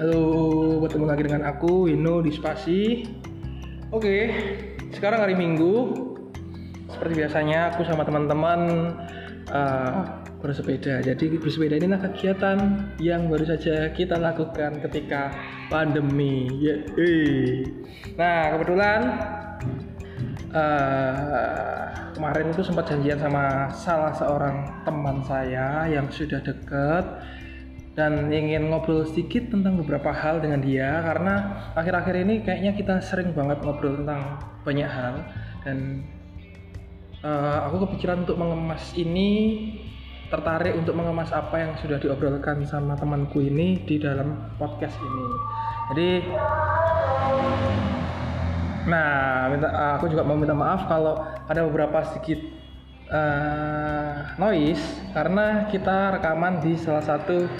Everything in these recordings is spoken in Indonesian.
Halo, bertemu lagi dengan aku Wino di Spasi. Oke, sekarang hari Minggu. Seperti biasanya aku sama teman-teman uh, bersepeda. Jadi bersepeda ini adalah kegiatan yang baru saja kita lakukan ketika pandemi. Ya, eh. Nah kebetulan uh, kemarin itu sempat janjian sama salah seorang teman saya yang sudah deket dan ingin ngobrol sedikit tentang beberapa hal dengan dia karena akhir-akhir ini kayaknya kita sering banget ngobrol tentang banyak hal. Dan uh, aku kepikiran untuk mengemas ini tertarik untuk mengemas apa yang sudah diobrolkan sama temanku ini di dalam podcast ini. Jadi nah minta, aku juga mau minta maaf kalau ada beberapa sedikit uh, noise karena kita rekaman di salah satu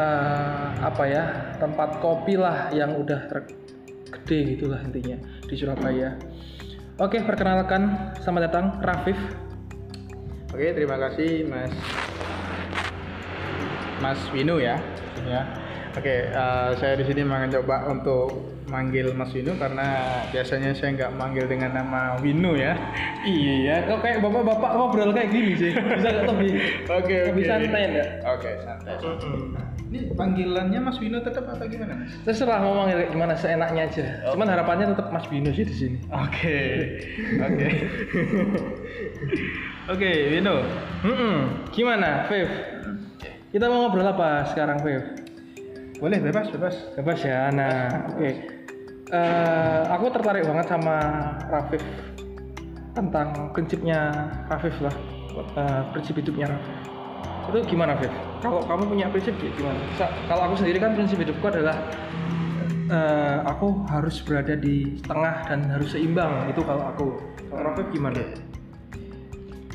uh, apa ya tempat kopi lah yang udah tergede gitulah intinya di Surabaya. Oke, perkenalkan selamat datang Rafif. Oke, terima kasih Mas Mas Winu ya. Ya. Oke, uh, saya di sini mencoba untuk manggil Mas Winu karena biasanya saya nggak manggil dengan nama Winu ya. iya, kok kayak bapak-bapak ngobrol kayak gini sih. Bisa lebih Oke, oke. Lebih santai enggak? Oke, santai. Ini panggilannya Mas Wino tetap apa gimana? Terserah mau manggil gimana seenaknya aja. Oh. Cuman harapannya tetap Mas Wino sih di sini. Oke. Oke. Oke, Wino. Mm-mm. Gimana, Viv? Kita mau ngobrol apa sekarang, Viv? Boleh bebas, bebas. Bebas ya. Nah, oke. Eh, aku tertarik banget sama Rafif tentang prinsipnya Rafif lah. Eh, prinsip hidupnya Rafif. Itu gimana, Viv? Kalau kamu punya prinsip ya gimana? Sa- kalau aku sendiri kan prinsip hidupku adalah eh, aku harus berada di tengah dan harus seimbang. Itu kalau aku. Kalau Rafif gimana?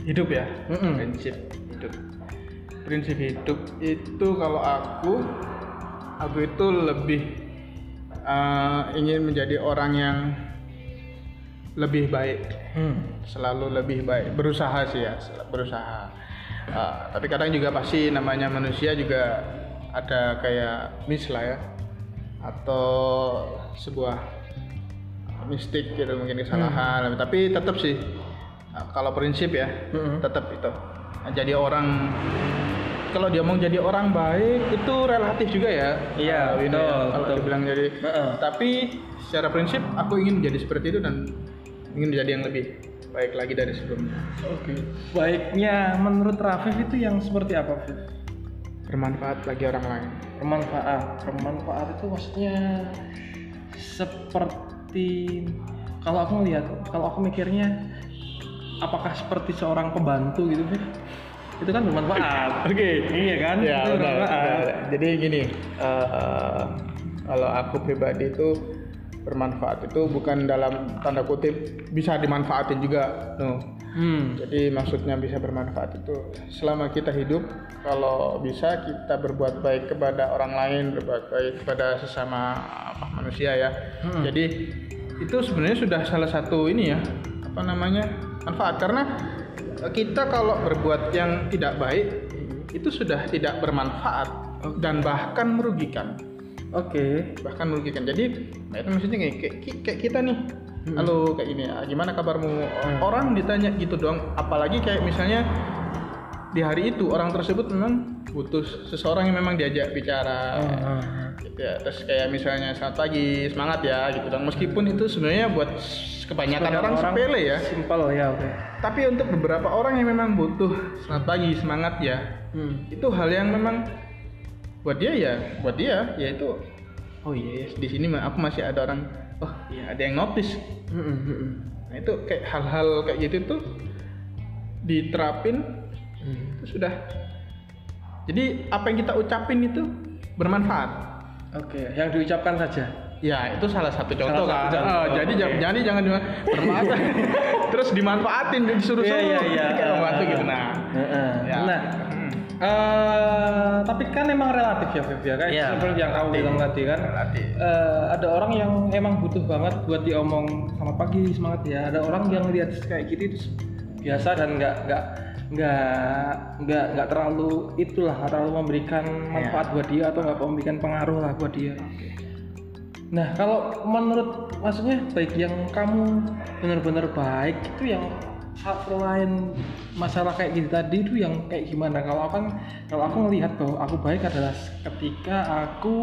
Hidup ya. Mm-mm. Prinsip hidup. Prinsip hidup itu kalau aku aku itu lebih eh, ingin menjadi orang yang lebih baik. Hmm. selalu lebih baik. Berusaha sih ya berusaha. Ah, tapi kadang juga pasti namanya manusia juga ada kayak miss lah ya. Atau sebuah mistik gitu mungkin kesalahan. Tapi tetap sih ah, kalau prinsip ya Mm-mm. tetap itu. Jadi orang kalau dia mau jadi orang baik itu relatif juga ya Iya, Ah, Wino ya. betul, kalau betul. dibilang jadi Heeh. tapi secara prinsip aku ingin menjadi seperti itu dan ingin menjadi yang lebih baik lagi dari sebelumnya Oke. Baiknya menurut Rafif itu yang seperti apa, Viv? bermanfaat bagi orang lain Bermanfaat. Bermanfaat itu maksudnya seperti kalau aku ngelihat, kalau aku mikirnya apakah seperti seorang pembantu gitu, Viv? Itu kan bermanfaat. oke Iya kan? ya Itu benar, bermanfaat. benar. jadi gini eh, kalau aku pribadi itu bermanfaat itu bukan dalam tanda kutip bisa dimanfaatin juga no Hmm. Jadi maksudnya bisa bermanfaat itu selama kita hidup kalau bisa kita berbuat baik kepada orang lain, berbuat baik kepada sesama apa manusia ya. Hmm. Jadi itu sebenarnya sudah salah satu ini ya apa namanya manfaat karena kita kalau berbuat yang tidak baik itu sudah tidak bermanfaat dan bahkan merugikan. Oke. bahkan merugikan. Jadi nah itu maksudnya kayak, kayak, kayak kita nih. Halo kayak ini ah, gimana kabarmu? Orang ditanya gitu doang. Apalagi kayak misalnya di hari itu orang tersebut memang butuh seseorang yang memang diajak bicara. Ah, gitu ya. Terus kayak misalnya selamat pagi semangat ya gitu. Dan meskipun itu sebenarnya buat kebanyakan orang, sepele ya Simpel ya, oke. tapi untuk beberapa orang yang memang butuh selamat pagi semangat ya Hmm. itu hal yang memang buat dia ya buat dia ya itu oh iya ya, di sini aku masih ada orang oh iya ada yang notice Hmm, hmm, hmm. nah itu kayak hal-hal kayak gitu tuh diterapin Hmm. itu sudah jadi apa yang kita ucapin itu bermanfaat Oke, yang diucapkan saja. Ya itu salah satu contoh Salah satu kan contoh, Ah, jadi oke. jangan jadi jangan cuma bermanfaat terus dimanfaatin disuruh Iya, suruh iya, iya. kayak gitu nah Heeh. ya. Nah, eh, tapi kan emang relatif ya, Viv ya. Kayak Iya, seperti yang kamu bilang tadi kan. Relatif. Eh, ada orang yang emang butuh banget buat diomong selamat pagi semangat ya. Ada orang yang lihat kayak gitu itu biasa dan nggak nggak nggak nggak nggak terlalu itulah terlalu memberikan manfaat buat dia atau nggak memberikan pengaruh lah buat dia nah kalau menurut maksudnya baik yang kamu benar-benar baik itu yang hal selain masalah kayak gitu tadi itu yang kayak gimana? Kalau aku kan kalau aku melihat bahwa aku baik adalah ketika aku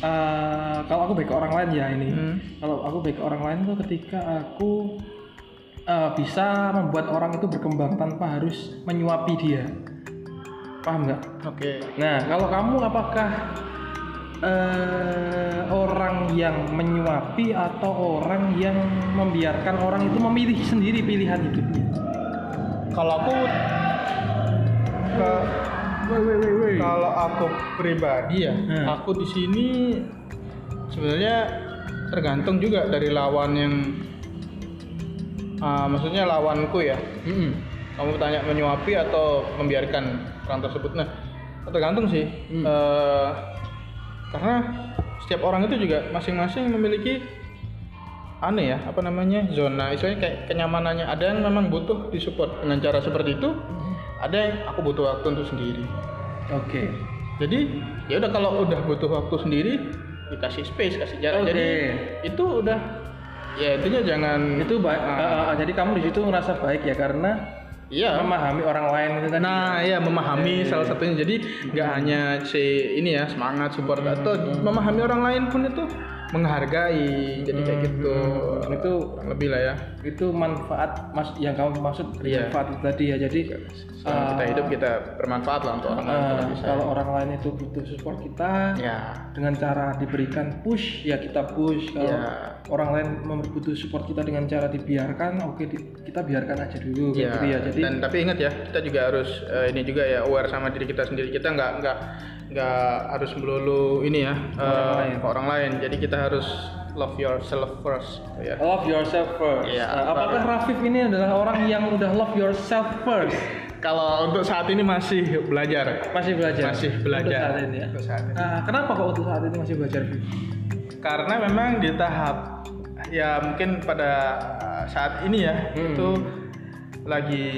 eh, kalau aku baik ke orang lain ya ini. Hmm. kalau aku baik ke orang lain tuh ketika aku eh, bisa membuat orang itu berkembang tanpa harus menyuapi dia. Paham nggak? Oke. Nah kalau kamu apakah eh, orang yang menyuapi atau orang yang membiarkan orang itu memilih sendiri pilihan hidupnya kalau aku ke- kalau aku pribadi ya Hmm. aku di sini sebenarnya tergantung juga dari lawan yang ah, maksudnya lawanku ya Mm-mm. kamu tanya menyuapi atau membiarkan orang tersebut nah tergantung sih Hmm. Eh, karena setiap orang itu juga masing-masing memiliki aneh ya apa namanya zona. Istilahnya kayak kenyamanannya. Ada yang memang butuh disupport dengan cara seperti itu ada yang aku butuh waktu untuk sendiri. Oke. Jadi ya udah kalau udah butuh waktu sendiri dikasih space kasih jarak. Oke. jadi itu udah ya intinya jangan itu baik Ah. eh, eh, jadi kamu di situ ngerasa baik ya karena iya. Memahami orang lain itu tadi. Nah, ya memahami salah satunya. Jadi nggak hanya si ini ya semangat support atau memahami orang lain pun itu menghargai. Jadi kayak gitu. Hmm, itu Kurang lebih lah ya. itu manfaat mas yang kamu maksud dari Iya. manfaat itu tadi ya jadi Selama kita hidup kita bermanfaat lah untuk orang lain eh, kalau bisa. kalau orang lain itu butuh support kita Ya. dengan cara diberikan push ya kita push kalau Iya. orang lain mem- butuh support kita dengan cara dibiarkan oke di- kita biarkan aja dulu kayak Ya, gitu ya jadi dan tapi ingat ya kita juga harus eh, ini juga ya aware sama diri kita sendiri kita nggak nggak nggak harus melulu ini ya eh, Orang lain. ke orang lain jadi kita harus love yourself first gitu ya love yourself first. Nah, apakah Rafif ini adalah orang yang udah love yourself first kalau untuk saat ini masih belajar masih belajar masih Untuk belajar saat ini ya Untuk saat ini. Nah, kenapa kok untuk saat ini masih belajar Viv? karena memang di tahap ya mungkin pada saat ini ya Hmm. itu lagi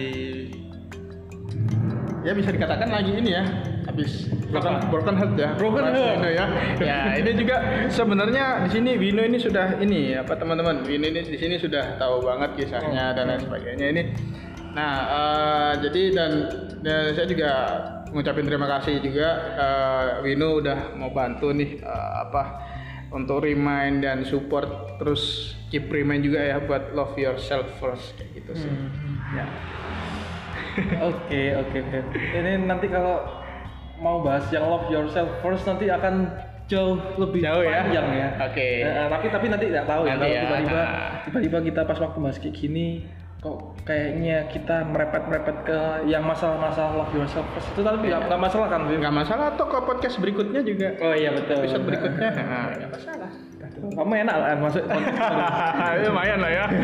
ya bisa dikatakan lagi ini ya habis. Broken, broken heart ya? Broken heart. Ya. Ya ini juga sebenarnya di sini Vino ini sudah ini apa teman-teman? Vino ini di sini sudah tahu banget kisahnya dan lain sebagainya ini. Nah eh, jadi dan, dan saya juga mengucapin terima kasih juga eh, Vino udah mau bantu nih eh, apa untuk remind dan support terus keep remind juga ya buat love yourself first kayak gitu sih. Ya. Oke, oke, oke. Ini nanti kalau mau bahas yang love yourself first nanti akan jauh lebih Jauh ya? panjang ya. Oke. Eh, tapi tapi nanti nggak tahu ya Nanti kalau ya, tiba-tiba nah. tiba-tiba kita pas waktu bahas kayak gini kok kayaknya kita merepet-merepet ke yang masalah-masalah love yourself first itu tapi nggak nggak masalah kan nggak masalah atau ke podcast berikutnya juga Oh iya betul. episode berikutnya nah, nggak masalah Kamu enak lah masuk Ya, lumayan lah ya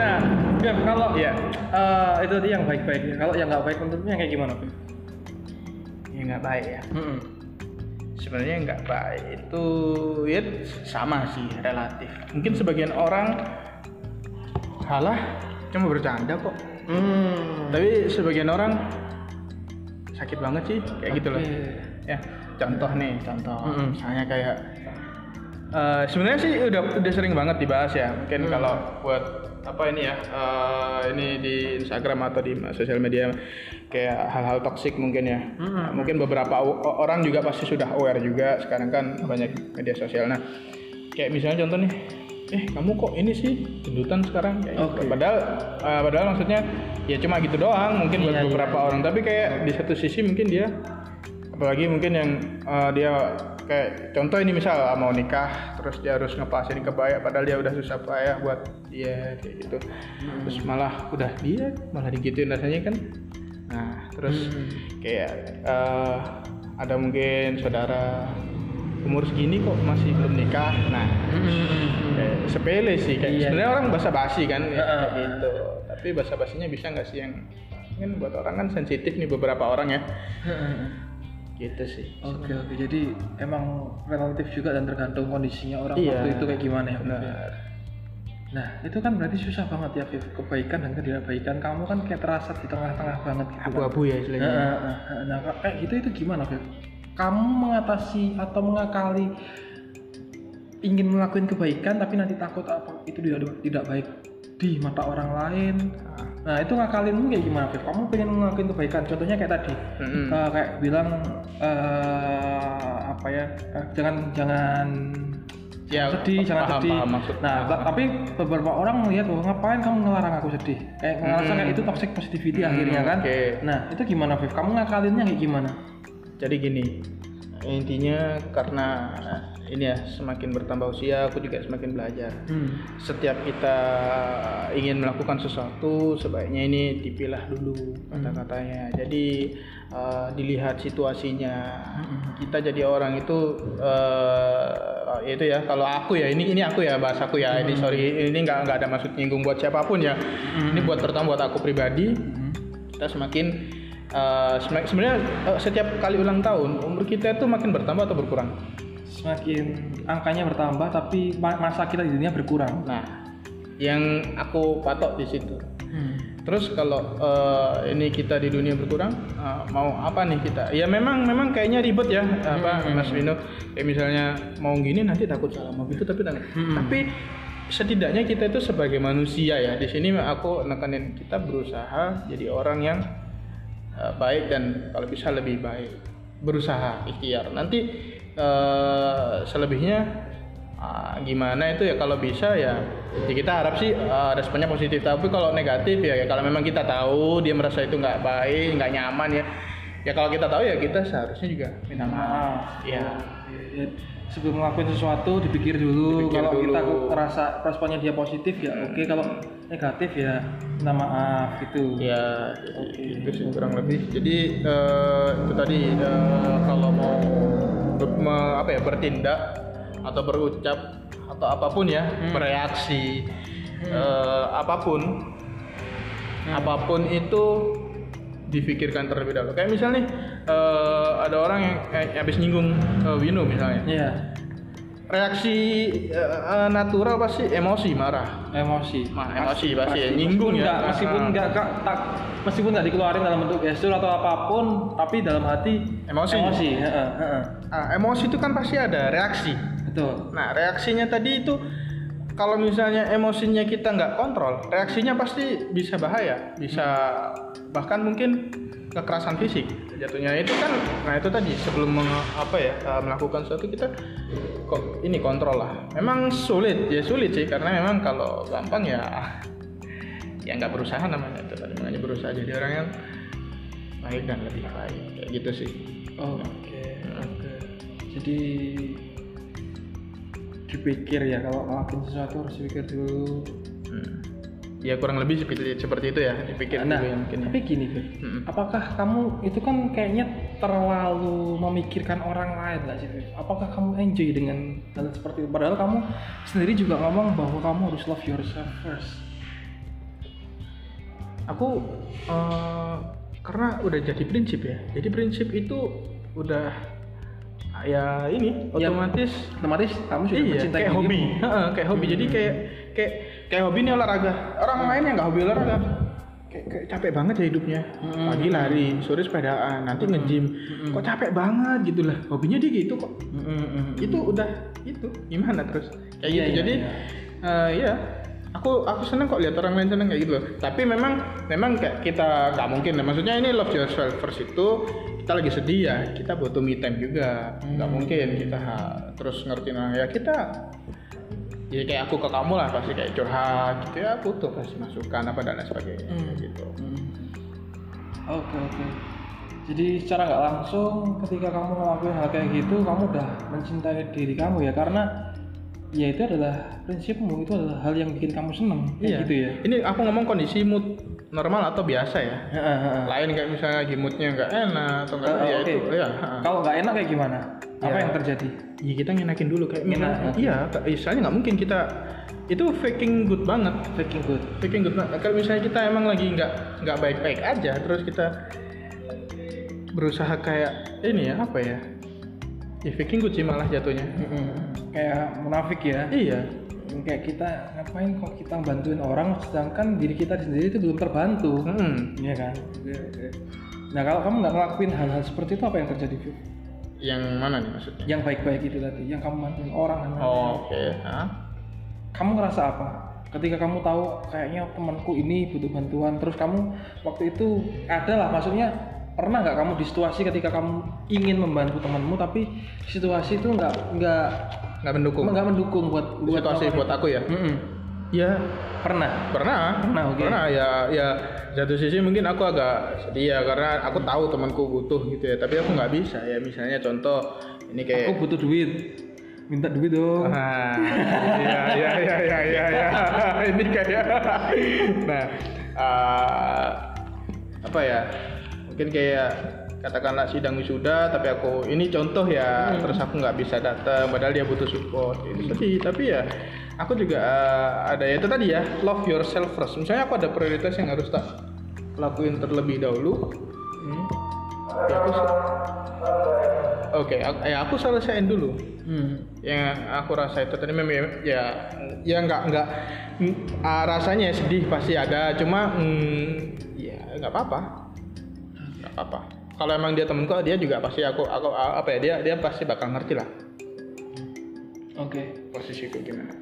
Nah, Viv, kalau Iya. eh, itu tadi yang baik-baik. Kalau yang nggak baik menurutnya kayak gimana, Viv? ya nggak baik ya Mm-mm. sebenarnya nggak baik itu ya sama sih relatif mungkin sebagian orang halah cuma bercanda kok Hmm. tapi sebagian orang sakit banget sih kayak gitu loh ya contoh nih contoh Mm-mm. misalnya kayak eh, sebenarnya sih udah udah sering banget dibahas ya mungkin Mm. kalau buat apa ini ya eh, ini di Instagram atau di sosial media kayak hal-hal toksik mungkin ya Mm-mm. Nah, mungkin beberapa orang juga pasti sudah aware juga sekarang kan banyak media sosial nah kayak misalnya contoh nih eh kamu kok ini sih gendutan sekarang kayak gitu. Oke. padahal eh, padahal maksudnya ya cuma gitu doang mungkin buat Iya, iya, beberapa iya. orang tapi kayak di satu sisi mungkin dia apalagi mungkin yang eh, dia kayak contoh ini misal ah, mau nikah terus dia harus ngepasin kebaya padahal dia udah susah payah buat dia kayak gitu. Hmm. terus malah udah dia malah digituin rasanya kan. Nah terus Hmm. kayak eh, ada mungkin saudara umur segini kok masih belum nikah. Nah kayak sepele sih kayak Iya. sebenarnya orang basa basi kan ya, gitu. Tapi basa basinya bisa nggak sih yang kan buat orang kan sensitif nih beberapa orang ya gitu sih Oke oke jadi emang relatif juga dan tergantung kondisinya orang Iya. waktu itu kayak gimana ya ya? benar Nah, itu kan berarti susah banget ya, Viv. Kebaikan dan ketidakbaikan kamu kan kayak terasa di tengah-tengah banget gitu. kan. abu-abu ya istilahnya Nah, nah, nah, nah, kayak gitu itu gimana, Viv? Kamu mengatasi atau mengakali ingin melakukan kebaikan tapi nanti takut apa itu tidak tidak baik di mata orang lain. Nah, itu ngakalinmu kayak gimana, Viv? Kamu pengen ngelakuin kebaikan, contohnya kayak tadi. Mm-mm. Eh, kayak bilang eh, apa ya? eh, jangan jangan Ya, sedih, jangan paham, sedih. paham maksud. Nah, ta- tapi beberapa orang melihat bahwa ngapain kamu ngelarang aku sedih? Kayak ngerasa kayak itu toxic positivity Hmm, akhirnya kan. oke. Nah, itu gimana, Viv? Kamu ngakalinnya kayak gimana? jadi gini intinya karena ini ya semakin bertambah usia aku juga semakin belajar. Hmm. setiap kita ingin melakukan sesuatu sebaiknya ini dipilah dulu kata-katanya. Jadi eh, dilihat situasinya. Kita jadi orang itu eh, itu ya kalau aku ya ini ini aku ya bahas aku ya. Ini sorry ini nggak nggak ada maksud nyinggung buat siapa pun ya. Ini buat pertama buat aku pribadi. Kita semakin semak- sebenarnya eh, setiap kali ulang tahun umur kita itu makin bertambah atau berkurang Semakin angkanya bertambah tapi ma- masa kita di dunia berkurang. nah yang aku patok di situ Hmm. Terus kalau eh, ini kita di dunia berkurang, eh, mau apa nih kita? Ya memang memang kayaknya ribet ya, apa Mas Vino? Kayak misalnya mau gini nanti takut salah mau gitu tapi tak- tapi setidaknya kita itu sebagai manusia ya. Di sini aku nekanin kita berusaha jadi orang yang eh, baik dan kalau bisa lebih baik. Berusaha ikhtiar. Nanti eh, selebihnya Ah, gimana itu ya kalau bisa ya, ya kita harap sih ah, responnya positif tapi kalau negatif ya, ya kalau memang kita tahu dia merasa itu nggak baik nggak nyaman ya ya kalau kita tahu ya kita seharusnya juga minta maaf ya Ya, Sebelum ngelakuin sesuatu dipikir dulu. Dipikir kalau dulu. kita responnya responnya dia positif ya oke. Kalau negatif ya minta maaf gitu. ya itu sih kurang lebih jadi eh, itu tadi eh, kalau mau ber- me- apa ya bertindak atau berucap atau apa pun ya bereaksi eh, apa pun apa pun itu difikirkan terlebih dahulu kayak misalnya eh, ada orang yang eh, habis nyinggung eh, Wino misalnya Iya. reaksi eh, natural pasti emosi marah emosi Ma- emosi pasti ya, nyinggung meskipun ya. nggak meskipun Ah. nggak nggak- tak- meskipun nggak dikeluarin dalam bentuk gestur atau apa pun tapi dalam hati Emosi. emosi heeh. Ah, emosi itu kan pasti ada reaksi betul Nah, reaksinya tadi itu kalau misalnya emosinya kita nggak kontrol, reaksinya pasti bisa bahaya, bisa bahkan mungkin kekerasan fisik jatuhnya itu kan. Nah itu tadi sebelum meng- apa ya eh, melakukan sesuatu kita kok ini kontrol lah. Memang sulit ya sulit sih karena memang kalau gampang ya ya nggak berusaha namanya itu tadi makanya berusaha jadi orang yang baik dan lebih baik kayak gitu sih. oke oke jadi dipikir ya kalau ngelakuin sesuatu harus dipikir dulu Hmm. Ya kurang lebih seperti seperti itu ya dipikir nah dulu ya mungkin. ya. tapi gini Fir. Mm-mm. apakah kamu itu kan kayaknya terlalu memikirkan orang lain lah sih apakah kamu enjoy dengan hal seperti itu padahal kamu sendiri juga ngomong bahwa kamu harus love yourself first Aku eh, karena udah jadi prinsip ya. Jadi prinsip itu udah ya ini Ya, otomatis otomatis kamu sudah iya mencintai kayak hobi. Kayak hobi. Jadi kayak kayak kayak hobi ini olahraga. Orang lain yang nggak hobi olahraga kayak, kayak capek banget ya hidupnya. Pagi lari, sore sepedaan, nanti nge-gym. Kok capek banget gitu lah. Hobinya dia gitu kok. Mm, mm, mm. itu udah itu gimana terus kayak Iya, gitu iya, jadi iya aku aku seneng kok lihat orang lain seneng kayak gitu loh tapi memang memang kayak kita nggak mungkin ya maksudnya ini love yourself first itu kita lagi sedih ya kita butuh me time juga nggak Hmm. mungkin kita ha- terus ngertiin orang ya kita ya kayak aku ke kamu lah pasti kayak curhat gitu ya butuh pasti masukan apa dan lain sebagainya Hmm. gitu Hmm. Oke oke. Jadi secara nggak langsung ketika kamu ngelakuin hal kayak gitu, kamu udah mencintai diri kamu ya karena ya itu adalah prinsipmu, itu adalah hal yang bikin kamu seneng kayak gitu ya. ini aku ngomong kondisi mood normal atau biasa ya Heeh, heeh. lain kayak misalnya lagi moodnya nggak enak atau nggak Eh, ya oke. itu ya. Kalau nggak enak kayak gimana? Apa Ya. yang terjadi? ya kita ngenakin dulu kayak misalnya oke. iya misalnya nggak mungkin kita itu faking good banget Faking good. faking good banget kalau misalnya kita emang lagi nggak nggak baik-baik aja terus kita berusaha kayak ini ya apa ya ya faking good sih malah jatuhnya Mm-mm. Kayak munafik ya. iya kayak kita ngapain kok kita bantuin orang sedangkan diri kita sendiri itu belum terbantu Hmm. Iya kan oke nah kalau kamu nggak ngelakuin hal-hal seperti itu apa yang terjadi Viv? Yang mana nih maksudnya? yang baik-baik itu tadi yang kamu bantuin orang. Oh, oke. Hah? kamu ngerasa apa ketika kamu tahu kayaknya temanku ini butuh bantuan terus kamu waktu itu ada lah maksudnya pernah nggak kamu di situasi ketika kamu ingin membantu temanmu tapi situasi itu nggak nggak Nggak mendukung. nggak mendukung buat buat Situasi buat itu? aku ya. Mm-mm. Ya pernah pernah. Pernah, oke. Pernah ya ya satu sisi mungkin aku agak sedih ya karena aku tahu temanku butuh gitu ya. Tapi aku nggak bisa ya. Misalnya contoh ini kayak aku butuh duit minta duit dong Ah, iya iya iya iya iya iya. Ini kayak nah ah, apa ya? Mungkin kayak katakanlah sidang wisuda tapi aku ini contoh ya terus aku nggak bisa datang padahal dia butuh support. Itu sedih tapi ya aku juga ah, ada ya itu tadi ya love yourself first. Misalnya aku ada prioritas yang harus tak lakuin terlebih dahulu. Hmm. ya aku oke aku- ya aku selesaiin dulu. Hmm. yang aku rasa itu tadi memang ya ya nggak nggak mm, ah, rasanya sedih pasti ada cuma mm, ya nggak apa-apa. Nggak apa-apa kalau emang dia temenku dia juga pasti aku aku apa ya dia dia pasti bakal ngerti lah. Oke. Posisiku gimana.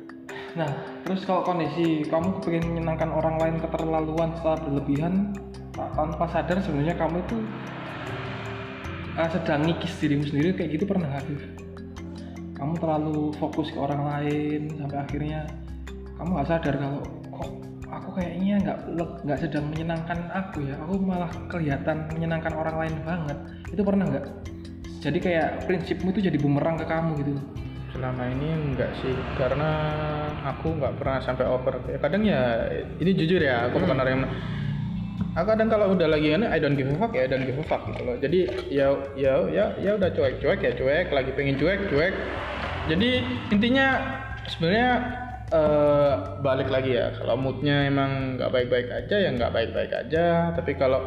Nah, terus kalau kondisi kamu pengen menyenangkan orang lain keterlaluan setelah berlebihan ta- tanpa sadar sebenarnya kamu itu uh, sedang ngikis dirimu sendiri kayak gitu pernah nggak? Kamu terlalu fokus ke orang lain sampai akhirnya kamu nggak sadar kalau kok aku kayaknya nggak nggak sedang menyenangkan aku ya, aku malah kelihatan menyenangkan orang lain banget. Itu pernah nggak? Jadi kayak prinsipmu itu jadi bumerang ke kamu gitu. selama ini enggak sih karena aku nggak pernah sampai over ya kadang ya ini jujur ya aku bukan orang yang aku kadang kalau udah lagi ini I don't give a fuck ya I don't give a fuck gitu loh jadi ya ya ya ya udah cuek cuek ya cuek lagi pengen cuek cuek jadi intinya sebenarnya eh, balik lagi ya kalau moodnya emang nggak baik-baik aja ya nggak baik-baik aja tapi kalau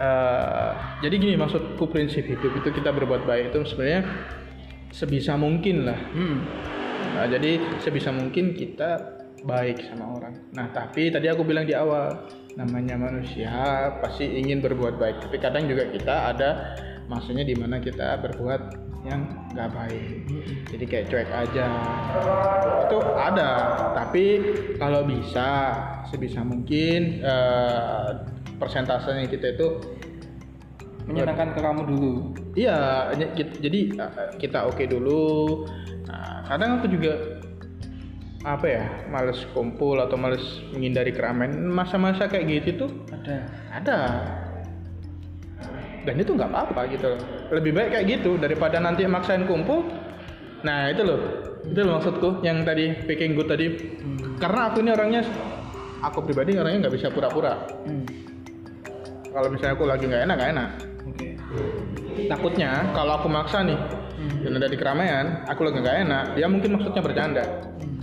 eh, jadi gini maksudku prinsip hidup itu kita berbuat baik itu sebenarnya sebisa mungkin lah Hmm. Nah, jadi sebisa mungkin kita baik sama orang. Nah, tapi tadi aku bilang di awal, namanya manusia pasti ingin berbuat baik. Tapi kadang juga kita ada maksudnya di mana kita berbuat yang nggak baik. Jadi kayak cuek aja. Itu ada. Tapi kalau bisa sebisa mungkin eh, persentasenya kita itu Menyenangkan ke kamu dulu. Iya, jadi uh, kita oke dulu. Nah, kadang aku juga apa ya, males kumpul atau males menghindari keramaian. Masa-masa kayak gitu tuh Ada. ada. Dan itu nggak apa-apa gitu. Lebih baik kayak gitu daripada nanti maksain kumpul. Nah itu loh, itu loh maksudku yang tadi picking good tadi. Karena aku ini orangnya, aku pribadi orangnya nggak bisa pura-pura. Hmm. Kalau misalnya aku lagi nggak enak, nggak enak. Oke. Takutnya kalau aku maksa nih Hmm. dan ada di keramaian, aku lagi nggak enak, dia mungkin maksudnya bercanda. Hmm.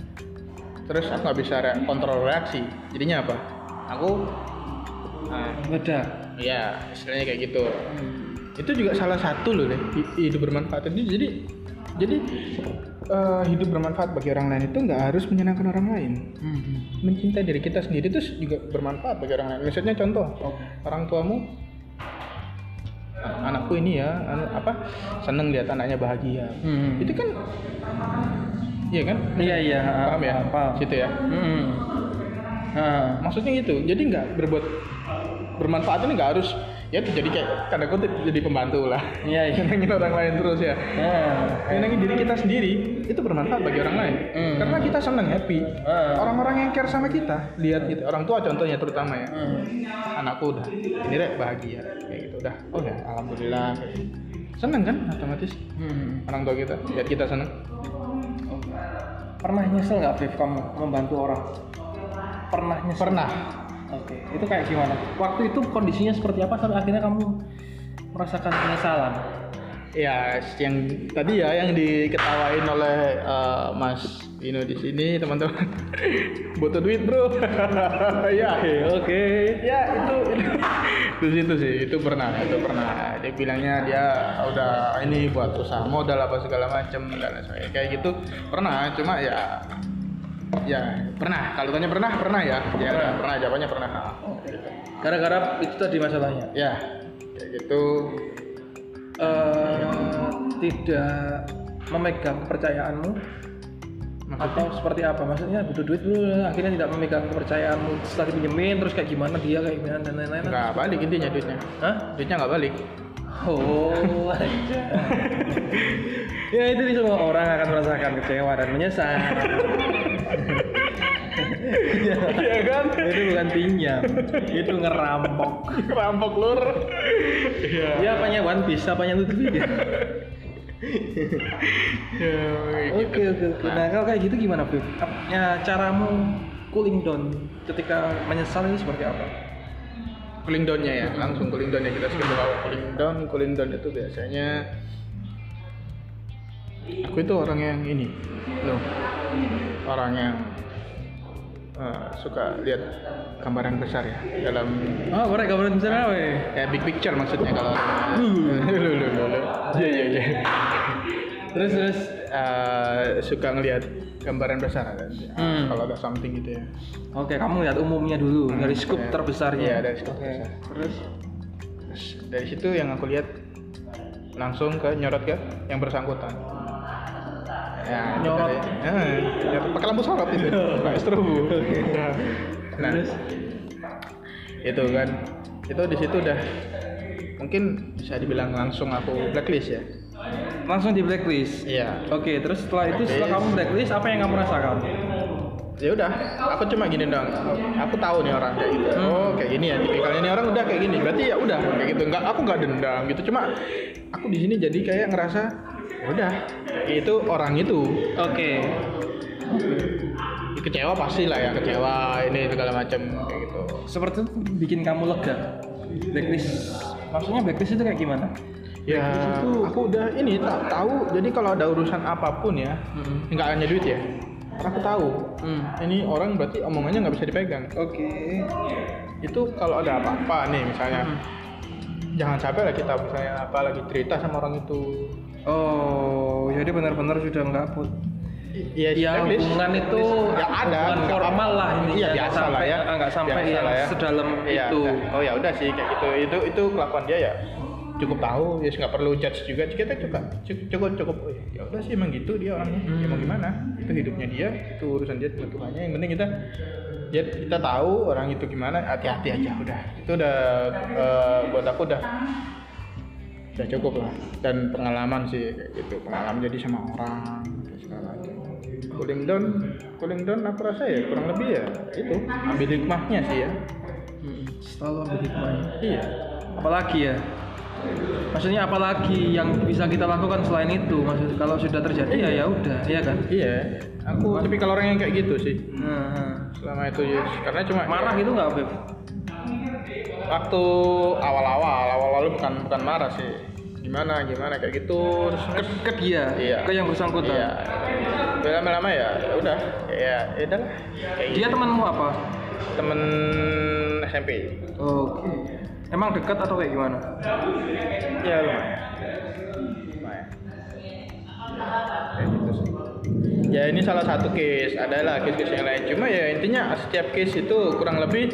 Terus aku nggak bisa re- kontrol reaksi. Jadinya apa? Aku, Beda. Ya istilahnya kayak gitu. Hmm. Itu juga salah satu loh deh hi- hidup bermanfaat itu. Jadi, jadi eh, hidup bermanfaat bagi orang lain itu nggak harus menyenangkan orang lain. Hmm. Mencintai diri kita sendiri itu juga bermanfaat bagi orang lain. Misalnya contoh, Oke. orang tuamu "Ah, anakku ini ya anu, apa seneng lihat anaknya bahagia Hmm. itu kan iya kan Iya iya. paham ya Paham. situ ya Hmm. Nah. maksudnya gitu jadi nggak berbuat bermanfaat ini nggak harus ya jadi kayak tanda kutip jadi pembantu lah Iya iya. nyenengin orang lain terus ya Nah. nyenengin diri kita sendiri itu bermanfaat bagi orang lain Hmm. karena kita seneng happy Ah. orang-orang yang care sama kita lihat gitu orang tua contohnya terutama ya Hmm. anakku udah ini rek bahagia kayak gitu udah oh ya alhamdulillah seneng kan otomatis Hmm. orang tua kita lihat kita seneng. Pernah nyesel nggak Viv kamu membantu orang? Pernah nyesel? pernah Oke. Itu kayak gimana? Waktu itu kondisinya seperti apa sampai akhirnya kamu merasakan penyesalan? ya yang tadi ya yang diketawain oleh eh, Mas Dino di sini teman-teman butuh duit bro ya Oke. ya itu itu itu situ sih itu pernah itu pernah dia bilangnya dia udah ini buat usaha modal apa segala macem dan lain sebagainya kayak gitu pernah cuma ya Ya pernah. Kalau tanya pernah pernah ya. Ya Pernah. pernah. Jawabannya pernah. Gara-gara itu tadi masalahnya. Ya kayak gitu. Eh, tidak memegang kepercayaanmu Maksudnya? atau seperti apa? Maksudnya butuh duit dulu akhirnya tidak memegang kepercayaanmu setelah dipinjemin terus kayak gimana dia kayak gimana dan lain-lain. Nggak balik intinya duitnya. Hah? Duitnya nggak balik. Oh, aja. ya itu semua orang akan merasakan kecewa dan menyesal. Iya kan? itu bukan pinjam, itu ngerampok. Rampok lur. Iya. Ya apanya One Piece, apanya itu dia. Ya, Oke oke oke. Nah kalau kayak gitu gimana, Viv? Ya caramu cooling down ketika menyesal itu seperti apa? cooling downnya ya langsung cooling down ya kita skip dulu cooling down cooling down itu biasanya aku itu orang yang ini loh orang yang eh, suka lihat gambaran besar ya dalam Oh, boleh gambaran besar apa ya? ya big picture maksudnya kalau loh, loh, loh. iya iya iya Terus terus. Eh, suka ngelihat gambaran besar kan Hmm. kalau ada something gitu ya Oke, kamu lihat umumnya dulu dari scoop ya. terbesarnya. Iya, dari scoop terbesar. Terus Terus dari situ yang aku lihat langsung ke nyorot ke yang bersangkutan. Ya, Nyorot. Eh, nyorot pakai lampu sorot itu, pakai strobo. nah, Terus? itu kan, itu di situ udah mungkin bisa dibilang langsung aku blacklist ya. langsung di blacklist. Iya. Oke, terus setelah itu setelah Blacklist. kamu blacklist apa yang kamu rasakan? Ya udah, aku cuma gini dong. Aku tahu nih orang kayak gitu. Oh, kayak gini ya tipikalnya nih orang udah kayak gini. Berarti ya udah kayak gitu. Enggak, aku nggak dendam gitu. Cuma aku di sini jadi kayak ngerasa "Ya udah itu orang itu Oke. Ya, kecewa pasti lah ya kecewa ini segala macam kayak gitu Seperti itu bikin kamu lega. Blacklist. Maksudnya blacklist itu kayak gimana? ya itu- aku udah ini tak tahu jadi kalau ada urusan apa pun ya Hmm. nggak hanya duit ya aku tahu Hmm. ini orang berarti omongannya nggak bisa dipegang Oke. itu kalau ada apa-apa nih misalnya Hmm. jangan sampai lah kita misalnya apa lagi cerita sama orang itu Oh, jadi benar-benar sudah nggak put. Iya, Ya hubungan itu ya ada formal lah ini. Iya biasa sampai, lah ya. Nggak sampai Biasa yang ya. sedalam Iya, itu. nah, Oh ya udah sih kayak gitu. Itu itu kelakuan dia ya cukup tahu ya nggak perlu judge juga kita cukup cukup cukup, oh, ya, ya udah sih emang gitu dia orangnya ya mau Hmm. gimana itu hidupnya dia itu urusan dia sama Tuhannya yang penting kita ya kita tahu orang itu gimana hati-hati aja udah itu udah eh, buat aku udah udah cukup lah dan pengalaman sih kayak gitu pengalaman jadi sama orang segala macam cooling down cooling down aku rasa ya kurang lebih ya itu ambil hikmahnya sih ya Hmm, Selalu ambil hikmahnya. iya Apalagi ya? Maksudnya apalagi yang bisa kita lakukan selain itu? Maksud kalau sudah terjadi ya ya udah, iya kan? iya aku tipikal orang yang kayak gitu sih Nah, nah. selama itu ya karena cuma marah gitu nggak, Beb? Waktu awal-awal awal-awal bukan bukan marah sih gimana gimana kayak gitu terus Ke, ke dia, Iya. ke yang bersangkutan. iya lama-lama ya ya udah ya ya udah lah. kayak Dia gitu. temanmu apa? temen SMP Oke. Emang dekat atau kayak gimana? ya lumayan lumayan kayak gitu sih ya ini salah satu case adalah case-case yang lain cuma ya intinya setiap case itu kurang lebih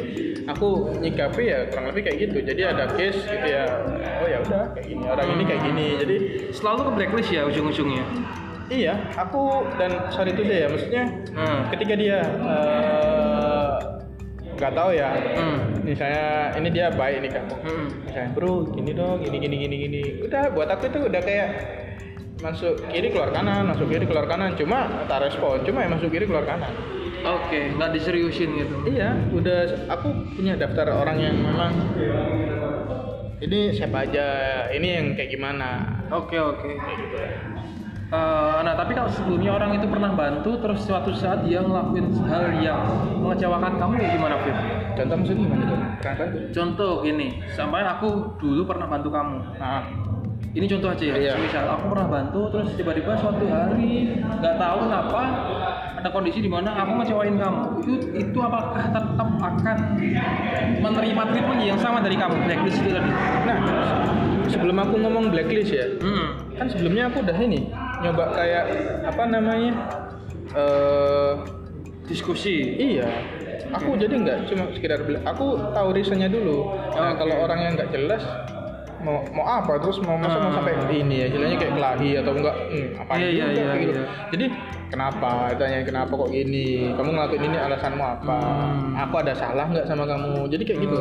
aku nyikapi ya kurang lebih kayak gitu. Jadi ada case gitu ya. Oh ya udah kayak gini. Orang ini kayak gini. Jadi Selalu ke blacklist ya ujung-ujungnya. iya aku dan sorry itu deh ya. Maksudnya Hmm. ketika dia eh, nggak tahu ya. Hmm. misalnya ini dia baik nih kamu Hmm. misalnya bro gini dong gini gini gini gini. Udah buat aku itu udah kayak masuk kiri keluar kanan masuk kiri keluar kanan. Cuma tak respon. Cuma ya masuk kiri keluar kanan Oke, nggak diseriusin gitu. iya udah aku punya daftar orang yang memang ini siapa aja ini yang kayak gimana Oke oke. kayak gitu Eh, nah tapi kalau sebelumnya orang itu pernah bantu terus suatu saat dia ngelakuin hal yang mengecewakan kamu ya gimana Fit? contoh maksudnya gimana pernah bantu Contoh gini, sampai aku dulu pernah bantu kamu. nah Ini contoh aja ya. Iya. Misal aku pernah bantu terus tiba-tiba suatu hari nggak tahu kenapa ada kondisi di mana aku ngecewain kamu. Itu itu apakah tetap akan menerima treatment yang sama dari kamu blacklist itu tadi? nah sebelum aku ngomong blacklist ya Hmm. kan sebelumnya aku udah ini nyoba kayak apa namanya eh diskusi Iya. Aku jadi nggak cuma sekedar aku tahu reasonnya dulu. Nah, kalau orang yang nggak jelas mau mau apa terus mau masa mau Ah. sampai ini ya istilahnya kayak kelahi atau enggak hmm, apa Iya, iya, iya, gitu. iya. Jadi kenapa tanya kenapa kok gini kamu ngelakuin ini alasanmu apa Hmm. aku ada salah nggak sama kamu jadi kayak gitu.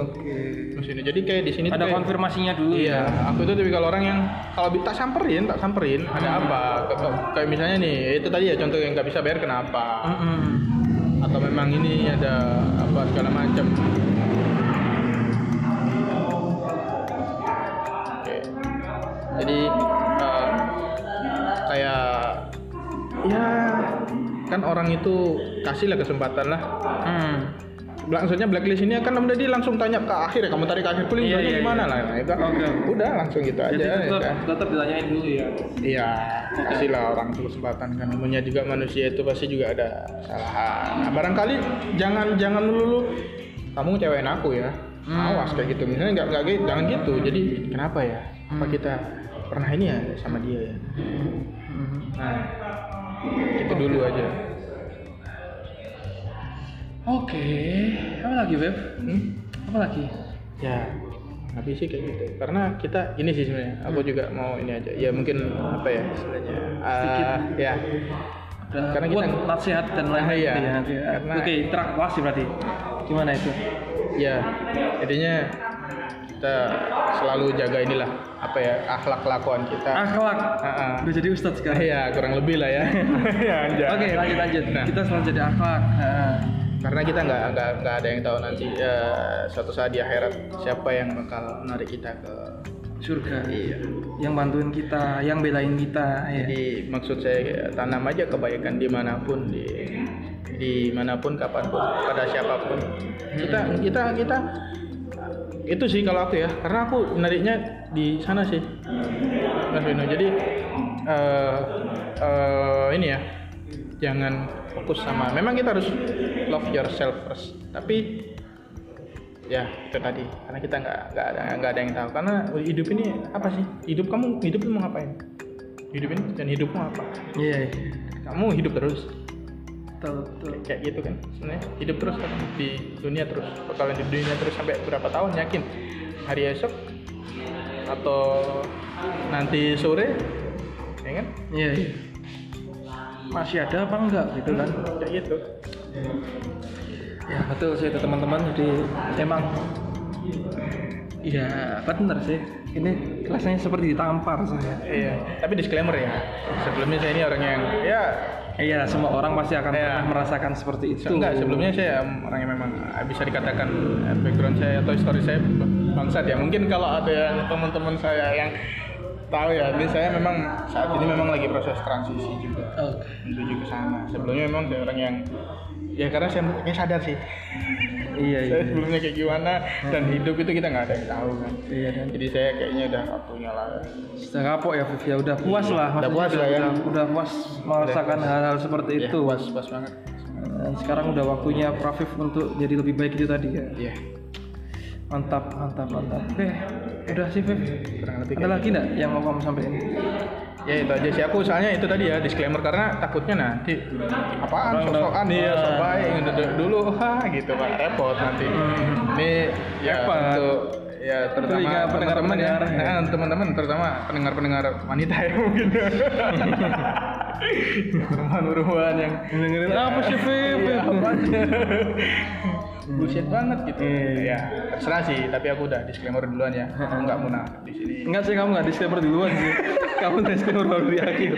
Di sini jadi kayak di sini ada kayak- konfirmasinya dulu Iya, ya aku itu tipikal orang yang kalau tak samperin, tak samperin, ada apa? Kayak misalnya nih, itu tadi ya contoh yang nggak bisa bayar kenapa? Mm-mm. Atau memang ini ada apa segala macam. Jadi eh, kayak ya kan orang itu kasihlah kesempatan lah Hmm. maksudnya blacklist ini akan kemudian dia langsung tanya ke akhir ya kamu tarik ke akhir Iya, kuliahnya iya, gimana iya. lah nah, itu kan Oke. udah langsung gitu jadi aja ya tetap, kan. tetap ditanyain dulu ya iya kasihlah orang itu kesempatan kan namanya juga manusia itu pasti juga ada kesalahan nah, barangkali jangan jangan melulu kamu cewek aku ya Hmm. awas kayak gitu misalnya nggak nggak gitu jangan gitu jadi kenapa ya apa Hmm. kita pernah ini ya sama dia ya Mhm. nah itu dulu aja oke apa lagi Beb? hmm? apa lagi ya habis sih kayak gitu karena kita ini sih sebenarnya aku juga mau ini aja ya mungkin apa ya istilahnya Sedikit. ah, ya Ada Karena kita- nasihat dan lain Ah, iya. gitu ya, nanti ya. Karena- oke terakwasi berarti gimana itu ya jadinya kita selalu jaga inilah apa ya akhlak kelakuan kita. Akhlak? Ah, ah. udah jadi ustadz sekarang? Ya kurang lebih lah ya. Ya oke lanjut lanjut. Nah, kita selalu jadi akhlak. Nah. karena kita nggak nggak nggak ada yang tahu nanti ya, suatu saat di akhirat siapa yang bakal menarik kita ke surga. Iya. Yang bantuin kita yang belain kita ya. Jadi maksud saya ya, tanam aja kebaikan di mana pun di di mana pun kapan pun pada siapa pun. Kita kita kita itu sih kalau aku ya karena aku nariknya di sana sih. Mas Vino jadi eh eh, ini ya jangan fokus sama memang kita harus love yourself first. Tapi ya itu tadi. Karena kita nggak nggak ada nggak ada yang tahu. Karena hidup ini apa sih? Hidup kamu hidup mau ngapain? Hidup ini dan hidupmu apa? Iya iya. kamu hidup terus betul betul. kayak gitu kan sebenarnya. Hidup terus kan di dunia terus kalau di dunia terus sampai berapa tahun yakin? Hari esok atau nanti sore ya kan? Iya iya. masih ada apa enggak gitu kan? Kayak gitu. Ya betul sih itu teman-teman. Jadi emang ya bener sih. Ini rasanya seperti ditampar saya. Iya tapi disclaimer ya. Sebelumnya saya ini orang yang ya iya semua orang pasti akan Iya. pernah merasakan seperti itu. Enggak sebelumnya saya orang yang memang eh, bisa dikatakan eh, background saya atau story saya bangsat ya. Mungkin kalau ada yang teman-teman saya yang tahu ya ini saya memang saat ini memang lagi proses transisi juga. Oke. Menuju ke sana. Sebelumnya memang saya orang yang ya karena saya saya sadar sih iya iya saya sebelumnya kayak gimana dan hidup itu kita nggak ada yang tahu kan. Iya dan jadi saya kayaknya udah waktunya lah. Sudah kapok ya Viv ya? Udah puas lah Udah puas lah ya. udah, udah puas merasakan hal-hal seperti Ya, itu. pas pas banget. Dan sekarang udah waktunya Rafif untuk jadi lebih baik itu tadi ya? Ya mantap mantap mantap. Oke udah sih Viv kurang lebih ada lagi nggak yang mau kamu sampaikan ya itu aja sih aku soalnya itu tadi ya disclaimer karena takutnya nanti apaan sok-sokan udah- ya sok Ah. baik dulu, ha gitu pak repot nanti ini ya Repot. untuk ya terutama teman-teman ya pendengar-pendengar ya. nah, teman-teman terutama pendengar-pendengar wanita ya mungkin perempuan-perempuan yang dengerin apa sih Iya, apa. Bullshit banget gitu Iya. ya terserah sih tapi aku udah disclaimer duluan ya aku nggak munafik di sini Enggak sih kamu nggak disclaimer duluan sih. kamu disclaimer baru di akhir.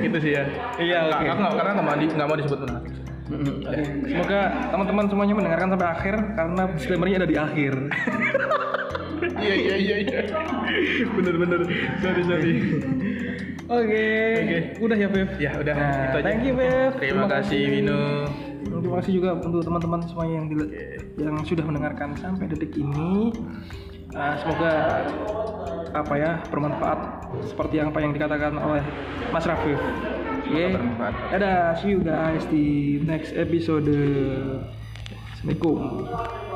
gitu sih ya Iya, oke. aku nggak karena nggak mau di- nggak mau disebut munafik. Mm-mm, Oke. Semoga teman-teman semuanya mendengarkan sampai akhir karena disclaimernya ada di akhir. iya iya iya iya bener bener sorry sorry Oke. Oke. Udah ya Viv. ya udah Nah, itu aja thank you Viv. terima kasih Vino Terima kasih juga untuk teman-teman semuanya yang dile- yang sudah mendengarkan sampai detik ini. Uh, semoga apa ya bermanfaat seperti apa yang dikatakan oleh Mas Rafif. Oke. bermanfaat. Dadah, see you guys di next episode. Assalamualaikum.